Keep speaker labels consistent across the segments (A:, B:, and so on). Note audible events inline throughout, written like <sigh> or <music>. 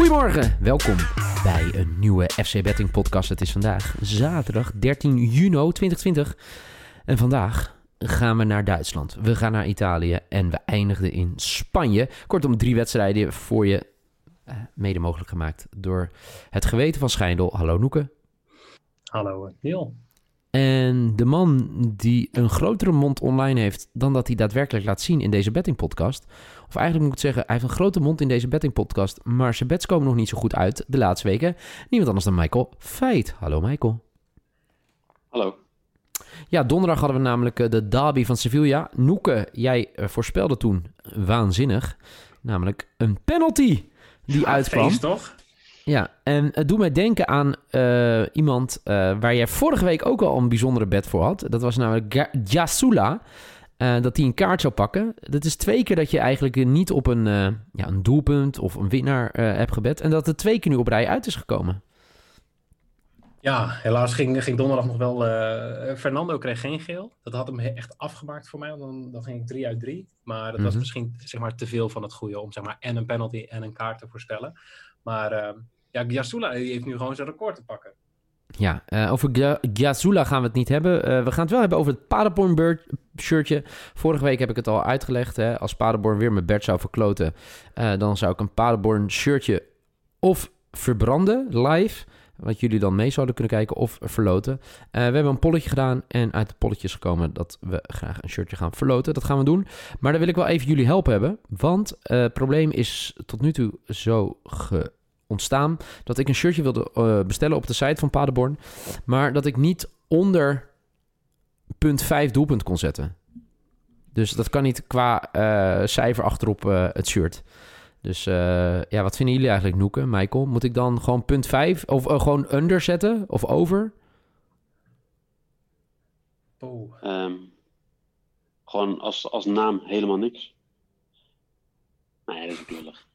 A: Goedemorgen, welkom bij een nieuwe FC Betting podcast. Het is vandaag zaterdag 13 juni 2020 en vandaag gaan we naar Duitsland. We gaan naar Italië en we eindigden in Spanje. Kortom, drie wedstrijden voor je eh, mede mogelijk gemaakt door het geweten van Schijndel. Hallo Noeke.
B: Hallo Neil.
A: En de man die een grotere mond online heeft dan dat hij daadwerkelijk laat zien in deze bettingpodcast. Of eigenlijk moet ik zeggen, hij heeft een grote mond in deze bettingpodcast, maar zijn bets komen nog niet zo goed uit de laatste weken. Niemand anders dan Michael Feit. Hallo Michael.
C: Hallo.
A: Ja, donderdag hadden we namelijk eh, de derby van Sevilla. Noeke, jij eh, voorspelde toen waanzinnig, namelijk een penalty die uitkwam.
B: Feest, toch?
A: Ja, en het doet mij denken aan eh, iemand uh, waar jij vorige week ook al een bijzondere bet voor had. Dat was namelijk Jasula. Uh, dat hij een kaart zou pakken. Dat is twee keer dat je eigenlijk niet op een, ja, een doelpunt of een winnaar hebt gebet. En dat het twee keer nu op rij uit is gekomen.
B: Ja, helaas ging, ging donderdag nog wel. Fernando kreeg geen geel. Dat had hem echt afgemaakt voor mij. Dan, dan ging ik drie uit drie. Maar dat mm -hmm. was misschien zeg maar, te veel van het goede om zeg maar, en een penalty en een kaart te voorspellen. Maar uh, ja, Gyasula heeft nu gewoon zijn record te pakken.
A: Ja, uh, over Gyasula gaan we het niet hebben. Uh, we gaan het wel hebben over het Paderborn shirtje. Vorige week heb ik het al uitgelegd. Hè? Als Paderborn weer met Bert zou verkloten, uh, dan zou ik een Paderborn shirtje of verbranden live. Wat jullie dan mee zouden kunnen kijken of verloten. We hebben een polletje gedaan en uit het polletje is gekomen dat we graag een shirtje gaan verloten. Dat gaan we doen. Maar dan wil ik wel even jullie help hebben. Want het probleem is tot nu toe zo ge ontstaan dat ik een shirtje wilde uh, bestellen op de site van Paderborn. Maar dat ik niet onder punt 5 doelpunt kon zetten. Dus dat kan niet qua cijfer achterop het shirt. Dus uh, ja, wat vinden jullie eigenlijk, Noeken, Michael? Moet ik dan gewoon punt 5 of uh, gewoon under zetten of over?
C: Oh. Um, gewoon als, als naam helemaal niks. Nee, dat is ook lullig.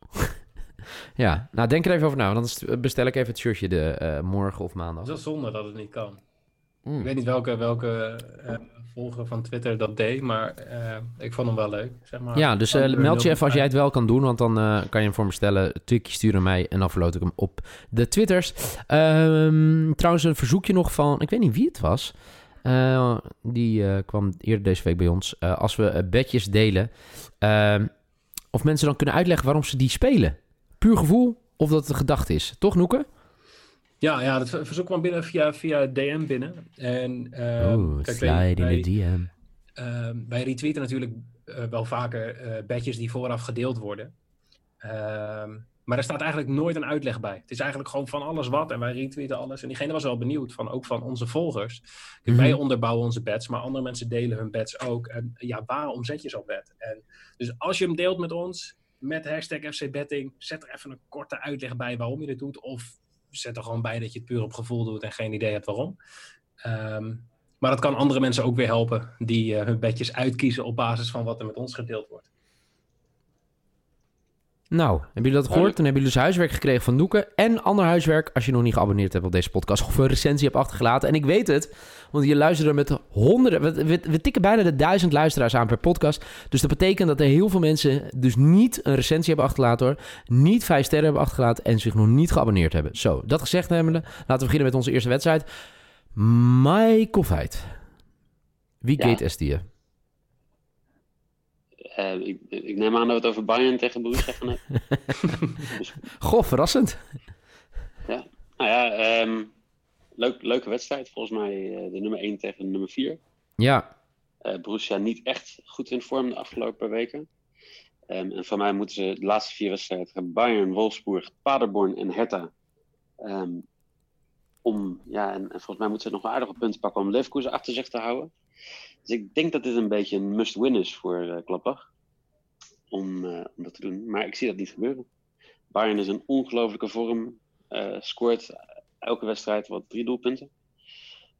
A: Ja, nou denk er even over na. Want dan bestel ik even het shirtje de, uh, morgen of maandag.
B: Het is zonde dat het niet kan. Mm. Ik weet niet welke, welke uh, volger van Twitter dat deed, maar uh, ik vond hem wel leuk. Zeg maar.
A: Ja, dus meld je even als jij het wel kan doen, want dan kan je hem voor me stellen. Tweakje sturen mij en dan verloot ik hem op de Twitters. Um, trouwens, een verzoekje nog van, ik weet niet wie het was. die kwam eerder deze week bij ons. als we bedjes delen, ehm, of mensen dan kunnen uitleggen waarom ze die spelen. Puur gevoel of dat het een gedachte is. Toch, Noeke?
B: Ja, ja, dat verzoek kwam binnen via, via DM binnen. En, uh,
A: Oeh, kijk, slide wij, in de DM.
B: Uh, wij retweeten natuurlijk uh, wel vaker uh, badges die vooraf gedeeld worden. Ehm, maar er staat eigenlijk nooit een uitleg bij. Het is eigenlijk gewoon van alles wat en wij retweeten alles. En diegene was wel benieuwd, van, ook van onze volgers. Mm -hmm. Wij onderbouwen onze bets, maar andere mensen delen hun bets ook. En ja, waarom zet je zo'n bet? En dus als je hem deelt met ons, met hashtag FCBetting, zet er even een korte uitleg bij waarom je dit doet. Of zet er gewoon bij dat je het puur op gevoel doet en geen idee hebt waarom. Um, maar dat kan andere mensen ook weer helpen die uh, hun bedjes uitkiezen op basis van wat er met ons gedeeld wordt.
A: Nou, hebben jullie dat gehoord? Dan hebben jullie dus huiswerk gekregen van Noeken. En ander huiswerk als je nog niet geabonneerd hebt op deze podcast. Of een recensie hebt achtergelaten. En ik weet het, want je luistert er met honderden... We, we, we, tikken bijna de duizend luisteraars aan per podcast. Dus dat betekent dat er heel veel mensen dus niet een recensie hebben achtergelaten hoor. Niet vijf sterren hebben achtergelaten en zich nog niet geabonneerd hebben. Zo, dat gezegd hebbende, laten we beginnen met onze eerste wedstrijd. Michael Veit. Wie
C: Ja.
A: gate
C: Eh, ik, ik neem aan dat we het over Bayern tegen Borussia gaan hebben. <laughs>
A: Goh, verrassend.
C: Ja. Nou ja, ehm, leuk, leuke wedstrijd. Volgens mij eh, de nummer 1 tegen de nummer 4.
A: Ja,
C: Eh Borussia niet echt goed in vorm de afgelopen weken. Ehm, en van mij moeten ze de laatste vier wedstrijden Bayern, Wolfsburg, Paderborn en Hertha. ehm, om, ja, en, en volgens mij moeten ze nog wel aardige punten pakken om Leverkusen achter zich te houden. Dus ik denk dat dit een beetje een must-win is voor uh, Gladbach. om, eh, om dat te doen. Maar ik zie dat niet gebeuren. Bayern is een ongelofelijke vorm. eh, scoort elke wedstrijd wat drie doelpunten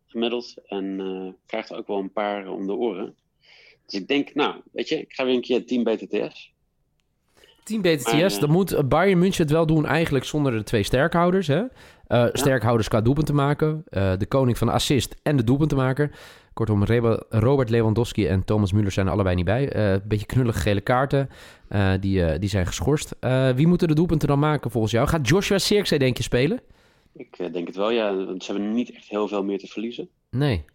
C: gemiddeld. En eh, krijgt er ook wel een paar om de oren. Dus ik denk, nou, weet je, ik ga weer een keer team BTTS.
A: Team BTTS,
C: eh,
A: dan moet eh, Bayern München het wel doen eigenlijk zonder de twee sterkhouders. Hè? Eh, Sterkhouders qua doelpunten maken. eh, de koning van de assist en de doelpuntenmaker. Kortom, Robert Lewandowski en Thomas Müller zijn er allebei niet bij. Eh, Een beetje knullige gele kaarten. eh, die, eh, die zijn geschorst. Eh, wie moeten de doelpunten dan maken volgens jou? Gaat Joshua Zirkzee denk je spelen?
C: Ik eh, denk het wel, ja. Want ze hebben niet echt heel veel meer te verliezen.
A: Nee.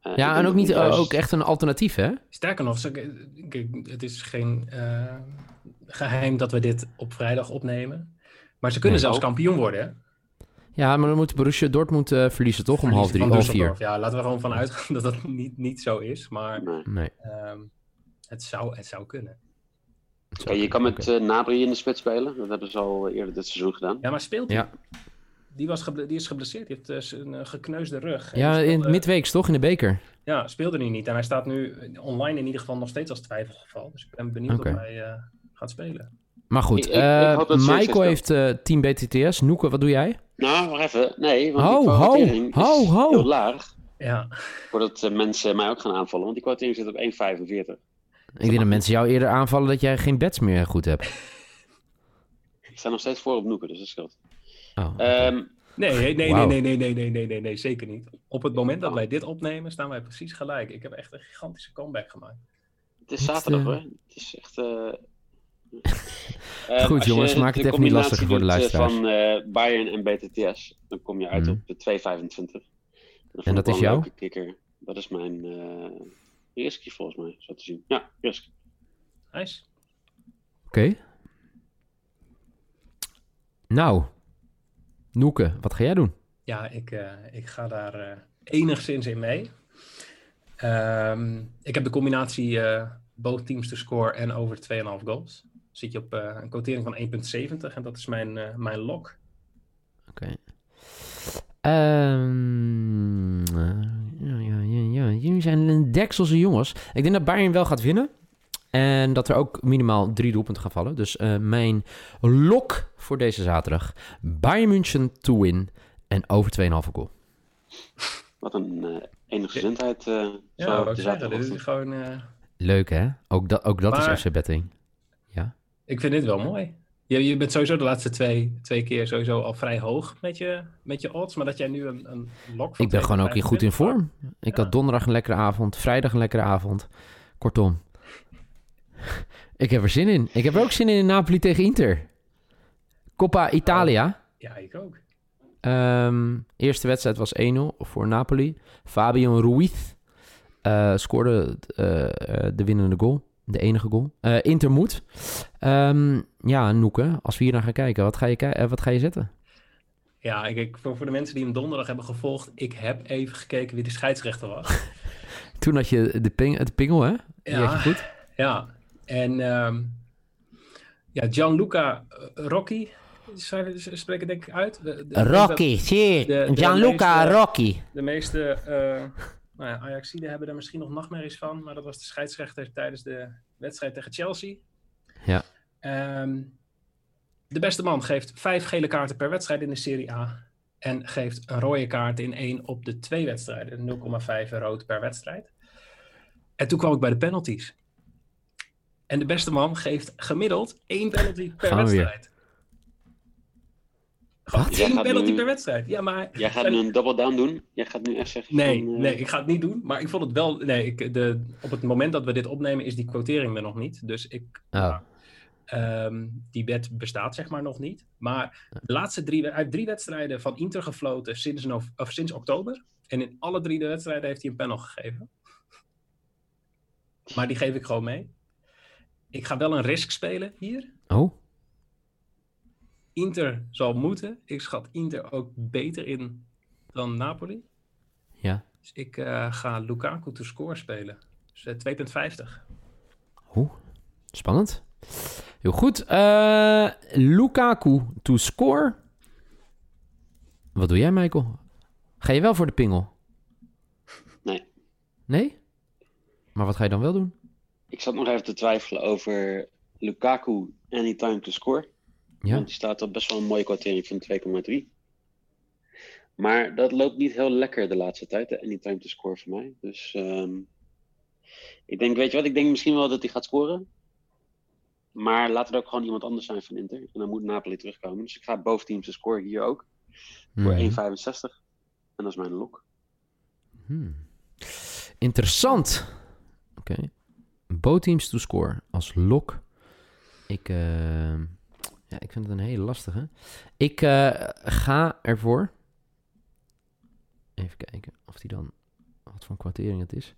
C: Eh,
A: Ja, en ook niet eh, ook echt een alternatief, hè?
B: Sterker nog, het is geen eh, geheim dat we dit op vrijdag opnemen. Maar ze kunnen
A: Nee.
B: zelfs kampioen worden. Hè?
A: Ja, maar dan moet Borussia Dortmund eh, verliezen toch om half drie, half vier.
B: Ja, laten we er gewoon van uitgaan <laughs> dat dat niet, niet zo is. Maar
C: Nee.
B: Ehm, het, zou, het zou kunnen.
C: Oké, je kan met eh Nabri in de spits spelen. Dat hebben ze al eerder dit seizoen gedaan.
B: Ja, maar speelt hij?
A: Ja.
B: Die, was geble- die is geblesseerd. Die heeft zijn eh, gekneusde rug.
A: Ja,
B: die
A: in
B: speelde-
A: midweeks toch, in de beker?
B: Ja, speelde hij niet. En hij staat nu online in ieder geval nog steeds als twijfelgeval. Dus ik ben benieuwd
A: Oké.
B: of hij eh, gaat spelen.
A: Maar goed,
C: Ik- ik- ik
A: eh, Michael heeft eh, team BTTS. Noeke, wat doe jij?
C: Nou, wacht even. Nee, want
A: Ho,
C: die
A: ho,
C: kwotering
A: ho,
C: is
A: ho.
C: heel laag.
B: Ja,
C: Voordat eh, mensen mij ook gaan aanvallen. Want die kwotering zit op 1,45.
A: Ik denk dat mensen jou eerder aanvallen dat jij geen bets meer goed hebt. <laughs>
C: Ik sta nog steeds voor op Noeken, dus dat scheelt.
A: Oh.
C: Ehm,
B: nee, nee, nee, nee, nee, nee, nee, nee, nee, nee, zeker niet. Op het moment dat wij dit opnemen, staan wij precies gelijk. Ik heb echt een gigantische comeback gemaakt.
C: het is zaterdag hoor. Het is echt... eh,
A: Goed, jongens, maak het even niet lastiger voor de
C: eh,
A: luisteraars.
C: Van eh, Bayern en BTTS, dan kom je uit
A: Mhm.
C: op de 2,25. vond
A: En dat is jouw?
C: kikker. Dat is mijn eh risky volgens mij, zo te zien. Ja, risk.
B: Nice.
A: Oké. Nou, Noeke, wat ga jij doen?
B: Ja, ik, eh, ik ga daar eh, enigszins in mee. Ehm, ik heb de combinatie eh both teams to score en over 2,5 goals. Zit je op eh, een quotering van 1,70 en dat is mijn, eh, mijn lock.
A: Oké. Ehm, eh, ja, ja, ja, ja. Jullie zijn een dekselse jongens. Ik denk dat Bayern wel gaat winnen. En dat er ook minimaal drie doelpunten gaan vallen. Dus eh, mijn lok voor deze zaterdag. Bayern München to win. En over 2,5 goal.
C: Wat een eh enige eh
B: Ja,
C: zo
B: wou
C: op
B: ik
C: de
B: zeggen, dit is
C: zaterdagochtend.
B: gewoon... eh,
A: Leuk hè? Ook, dat ook dat
B: Maar-
A: is FC Betting.
B: Ik vind dit wel mooi. Je, je bent sowieso de laatste twee, twee keer sowieso al vrij hoog met je, met je odds. Maar dat jij nu een, een lok
A: Ik ben gewoon ook hier goed in
B: 2,25
A: vorm. Ik
B: Ja.
A: had donderdag een lekkere avond. Vrijdag een lekkere avond. Kortom. <laughs> Ik heb er zin in. Ik heb er ook zin in in Napoli tegen Inter. Coppa Italia.
B: Ja, ik ook.
A: Ehm, eerste wedstrijd was 1-0 voor Napoli. Fabio Ruiz eh, scoorde eh, eh, de winnende goal. De enige goal. Eh, Inter moet. Ehm, ja, Noeke, als we hier naar gaan kijken, wat ga je, eh, wat ga je zetten?
B: Ja, ik, ik, voor, voor de mensen die hem donderdag hebben gevolgd, ik heb even gekeken wie de scheidsrechter was. <laughs>
A: Toen had je de, ping, het pingel, hè? Die had je goed.
B: Ja, en ehm, ja, Gianluca eh, Rocchi, ik denk ik uit. De- dat
A: zie.
B: de Gianluca meeste-
A: Rocchi.
B: De meeste eh nou ja, Ajaxiden hebben er misschien nog nachtmerries van, maar dat was de scheidsrechter tijdens de wedstrijd tegen Chelsea.
A: Ja.
B: Ehm, de beste man geeft vijf gele kaarten per wedstrijd in de Serie A. En geeft een rode kaart in één op de twee wedstrijden. 0,5 rood per wedstrijd. En toen kwam ik bij de penalties. En de beste man geeft gemiddeld één penalty per
A: Gaan
B: wedstrijd. Gewoon
A: Wat?
C: Jij
B: één
C: gaat
B: penalty
C: nu-
B: per wedstrijd. Ja, maar
C: Jij gaat nu een double down doen? Jij gaat nu echt zeggen
B: Nee,
C: van, eh,
B: nee, ik ga het niet doen. Maar ik vond het wel. Nee, ik, de, op het moment dat we dit opnemen, is die quotering er nog niet. Dus ik.
A: Oh.
B: ehm, die wet bestaat zeg maar nog niet. Maar de laatste drie, hij heeft drie wedstrijden van Inter gefloten sinds, of sinds oktober. En in alle drie de wedstrijden heeft hij een panel gegeven. Maar die geef ik gewoon mee. Ik ga wel een risk spelen hier.
A: Oh,
B: Inter zal moeten. Ik schat Inter ook beter in dan Napoli.
A: ja.
B: Dus ik eh, ga Lukaku to score spelen. Dus eh, 2,50.
A: Oeh, spannend. Heel goed. Eh, Lukaku to score. Wat doe jij, Michael? Ga je wel voor de pingel?
C: Nee.
A: Nee? Maar wat ga je dan wel doen?
C: Ik zat nog even te twijfelen over Lukaku anytime to score.
A: Ja.
C: Want die staat op best wel een mooie kwartering van 2,3. Maar dat loopt niet heel lekker de laatste tijd, de anytime to score voor mij. Dus ehm, ik denk, weet je wat, ik denk misschien wel dat hij gaat scoren. Maar laat het ook gewoon iemand anders zijn van Inter. En dan moet Napoli terugkomen. Dus ik ga boven teams te scoren hier ook. Voor
A: Mhm.
C: 1,65. En dat is mijn lock.
A: Hmm. Interessant. Oké. Bootteams to score als lok. Ik, eh, ja, ik vind het een hele lastige. Ik eh, ga ervoor. Even kijken of die dan... Wat voor kwartering het is.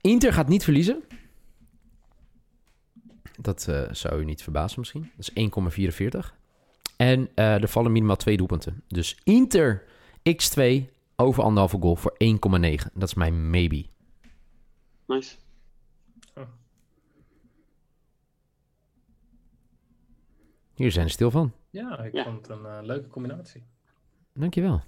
A: Inter gaat niet verliezen. Dat eh, zou u niet verbazen misschien. Dat is 1,44. En eh, er vallen minimaal twee doelpunten. Dus Inter x2 over anderhalve goal voor 1,9. Dat is mijn maybe.
C: Nice.
A: Hier zijn ze stil van.
B: Ja, ik
C: Ja.
B: vond het een eh, leuke combinatie.
A: Dankjewel.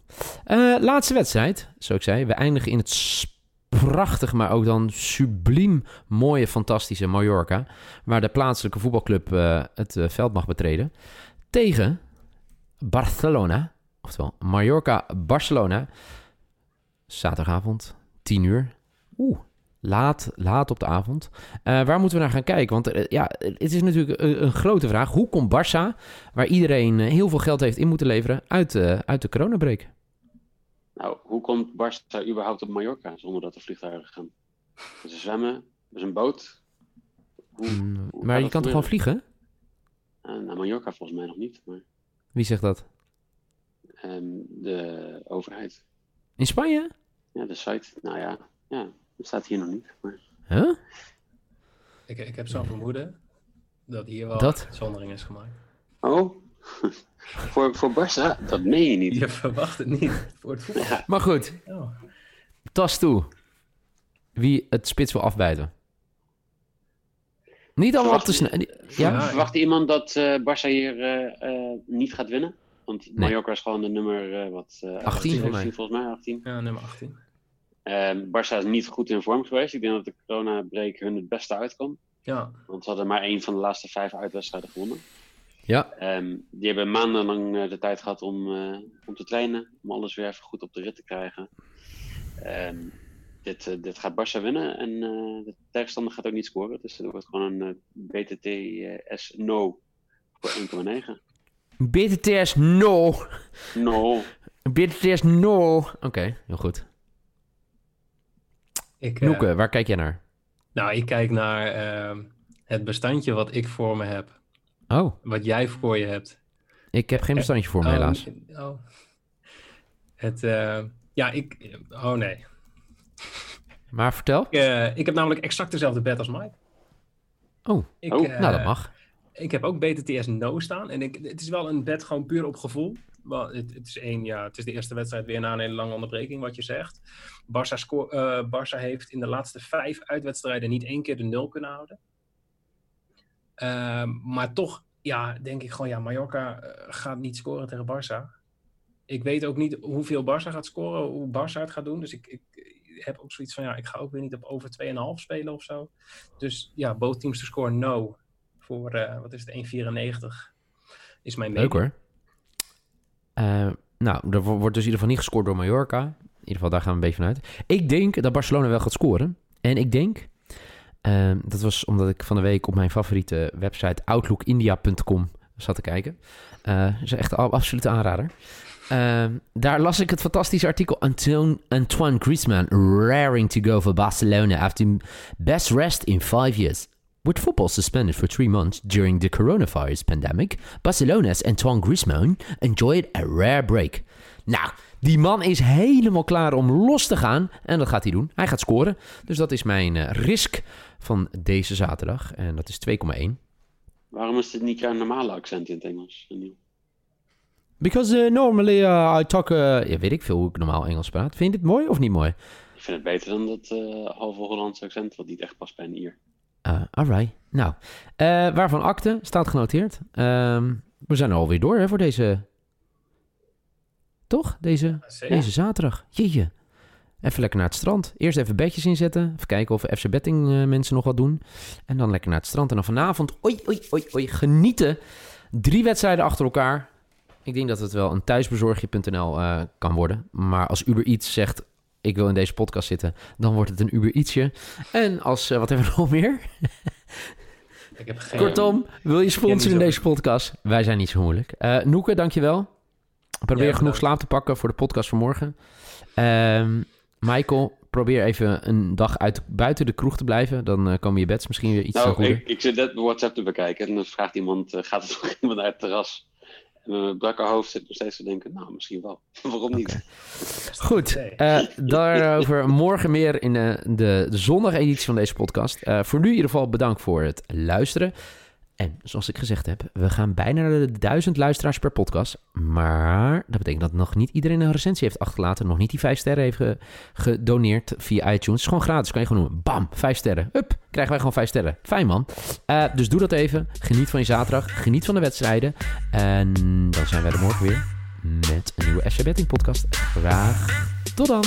A: Eh laatste wedstrijd, zoals ik zei. We eindigen in het prachtig, maar ook dan subliem mooie, fantastische Mallorca. Waar de plaatselijke voetbalclub eh, het veld mag betreden. Tegen Barcelona. Oftewel, Mallorca-Barcelona. Zaterdagavond, 10 uur. Oeh, laat, laat op de avond. Eh, waar moeten we naar gaan kijken? Want eh, ja, het is natuurlijk een, een grote vraag. Hoe komt Barça, waar iedereen eh, heel veel geld heeft in moeten leveren, uit, eh, uit de coronabreak?
C: Nou, hoe komt Barça überhaupt op Mallorca zonder dat er vliegtuigen gaan? Ze zwemmen, er is een boot. Hoe,
A: Mm,
C: hoe
A: maar je kan toch gewoon vliegen?
C: Naar Mallorca volgens mij nog niet, maar
A: Wie zegt dat?
C: ehm, de overheid.
A: In Spanje?
C: Ja, de site. Nou ja, ja, dat staat hier nog niet. Maar...
A: Huh?
B: Ik, ik heb zo'n vermoeden dat hier wel
A: Dat?
B: uitzondering is gemaakt.
C: Oh, <laughs> voor, voor Barça? Dat meen je niet.
B: Je verwacht het niet voor het voetbal.
C: Ja,
A: Maar goed,
B: Oh.
A: tas toe. Wie het spits wil afbijten. Niet allemaal te
C: Verwacht-
A: snel. Ja?
C: Verwacht iemand dat eh Barça hier eh, eh, niet gaat winnen? Want
A: Nee.
C: Mallorca is gewoon de nummer, eh, wat, eh,
A: 18 voor mij.
C: volgens mij, 18.
B: Ja, nummer 18.
C: Ehm Barça is niet goed in vorm geweest. Ik denk dat de corona-break hun het beste uitkwam.
B: Ja,
C: Want ze hadden maar één van de laatste vijf uitwedstrijden gewonnen.
A: Ja.
C: Ehm, die hebben maandenlang eh, de tijd gehad om, eh, om te trainen. Om alles weer even goed op de rit te krijgen. Ehm, dit, eh, dit gaat Barça winnen. En eh, de tegenstander gaat ook niet scoren. Dus het wordt gewoon een BTTS no voor 1,9.
A: BTTS no.
C: No.
A: BTTS no. Oké, heel goed.
B: Ik, eh,
A: Noeke, waar kijk jij naar?
B: nou, ik kijk naar ehm, het bestandje wat ik voor me heb.
A: Oh,
B: Wat jij voor je hebt.
A: ik heb geen bestandje voor me
B: Oh,
A: helaas.
B: Oh. Het, eh, ja, ik... Oh nee.
A: Maar vertel.
B: Ik, eh, ik heb namelijk exact dezelfde bed als Mike.
A: Oh,
B: Ik,
C: Oh,
B: eh,
A: nou dat mag.
B: Ik heb ook BTTS no staan. En ik, het is wel een bed gewoon puur op gevoel. Wel, het, het is één, ja, het is de eerste wedstrijd weer na een hele lange onderbreking, wat je zegt. Barça, sco- eh, Barça heeft in de laatste vijf uitwedstrijden niet één keer de nul kunnen houden. Ehm, maar toch, ja, denk ik gewoon, ja, Mallorca eh, gaat niet scoren tegen Barça. Ik weet ook niet hoeveel Barça gaat scoren, hoe Barça het gaat doen. Dus ik, ik heb ook zoiets van, ja, ik ga ook weer niet op over 2,5 spelen of zo. Dus ja, both teams to score no. Voor, eh, wat is het, 1,94 is mijn
A: Leuk
B: mening.
A: hoor. Eh, nou, er wo- wordt dus in ieder geval niet gescoord door Mallorca. In ieder geval, daar gaan we een beetje vanuit. Ik denk dat Barcelona wel gaat scoren. En ik denk, ehm, dat was omdat ik van de week op mijn favoriete website outlookindia.com zat te kijken. Eh dat is echt een absolute aanrader. Ehm, daar las ik het fantastische artikel Antoine, Antoine Griezmann raring to go for Barcelona after best rest in five years. With football suspended for three months during the coronavirus pandemic, Barcelona's Antoine Griezmann enjoyed a rare break. Nou, die man is helemaal klaar om los te gaan en dat gaat hij doen. Hij gaat scoren. Dus dat is mijn eh, risk van deze zaterdag en dat is 2,1.
C: Waarom is dit niet jouw normale accent in het Engels?
A: Because uh, normally uh, I talk, ja, weet ik veel hoe ik normaal Engels praat. Vind je dit mooi of niet mooi?
C: Ik vind het beter dan dat eh halve Hollandse accent, wat niet echt past bij een Ier.
A: Uh, alright. Nou, eh, waarvan akte staat genoteerd. Ehm, we zijn er alweer door hè, voor deze... Toch? Deze,
B: Zeker.
A: deze zaterdag. Jeetje. Even lekker naar het strand. Eerst even bedjes inzetten. Even kijken of FC Betting eh, mensen nog wat doen. En dan lekker naar het strand. En dan vanavond, oei, oei, oei, oei, genieten. Drie wedstrijden achter elkaar. Ik denk dat het wel een thuisbezorgje.nl kan worden. Maar als Uber iets zegt, ik wil in deze podcast zitten, dan wordt het een Uber ietsje. En als, eh, wat hebben we nog meer? <laughs>
B: Ik heb geen...
A: Kortom, wil je sponsoren in deze podcast? Wij zijn niet zo moeilijk. Eh Noeke, dankjewel. Probeer
B: Ja,
A: genoeg slaap te pakken voor de podcast van morgen. Ehm, Michael, probeer even een dag uit, buiten de kroeg te blijven. Dan eh, komen je beds misschien weer iets
C: Nou,
A: goeder.
C: ik, ik zit net WhatsApp te bekijken en dan vraagt iemand, gaat er nog <laughs> iemand naar het terras? Mijn brakke hoofd zit nog steeds te denken, nou, misschien wel. <laughs> Waarom niet? <laughs>
A: Goed, eh, daarover morgen meer in eh, de, de zondageditie van deze podcast. Eh, voor nu in ieder geval bedankt voor het luisteren. En zoals ik gezegd heb, we gaan bijna naar de duizend luisteraars per podcast. Maar dat betekent dat nog niet iedereen een recensie heeft achtergelaten. Nog niet die vijf sterren heeft ge- gedoneerd via iTunes. Het is gewoon gratis, kan je gewoon noemen. Bam, vijf sterren. Hup, krijgen wij gewoon vijf sterren. Fijn man. Eh, dus doe dat even. Geniet van je zaterdag. Geniet van de wedstrijden. En dan zijn wij er morgen weer met een nieuwe FC Betting podcast. Graag tot dan.